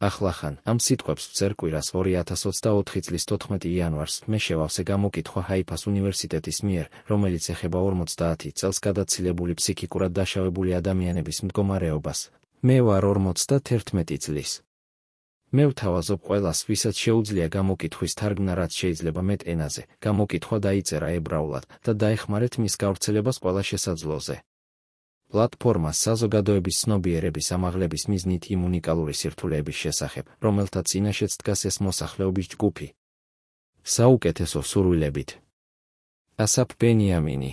ახლახან ამ სიტყვებს ვწერ კვირას 2024 წლის 14 იანვარს მე შევავსე გამოკითხვა ჰაიფას უნივერსიტეტის მიერ, რომელიც ეხება 50 წელს გადაცილებული ფსიქიკურად დაშავებული ადამიანების მდგომარეობას. მე ვარ 51 წლის. მე ვთავაზობ ყველას, ვისაც შეუძლია გამოკითხვის თარგმნა რაც შეიძლება მეტ ენაზე. გამოკითხვა დაიწერა ებრაულად და დაეხმარეთ მის გავრცელებას ყველა შესაძლოზე. პლატფორმა საზოგადოების ცნობიერების ამაღლების მიზნით იმ უნიკალური სირთულეების შესახებ, რომელთა წინაშეც დგას ეს მოსახლეობის ჯგუფი. საუკეთესო სურვილებით. ასაფ ბენიამინი